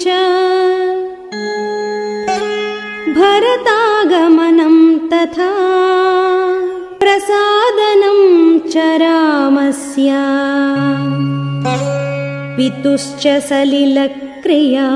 च भरतागमनं तथा प्रसादनं च रामस्य पितुश्च सलिलक्रिया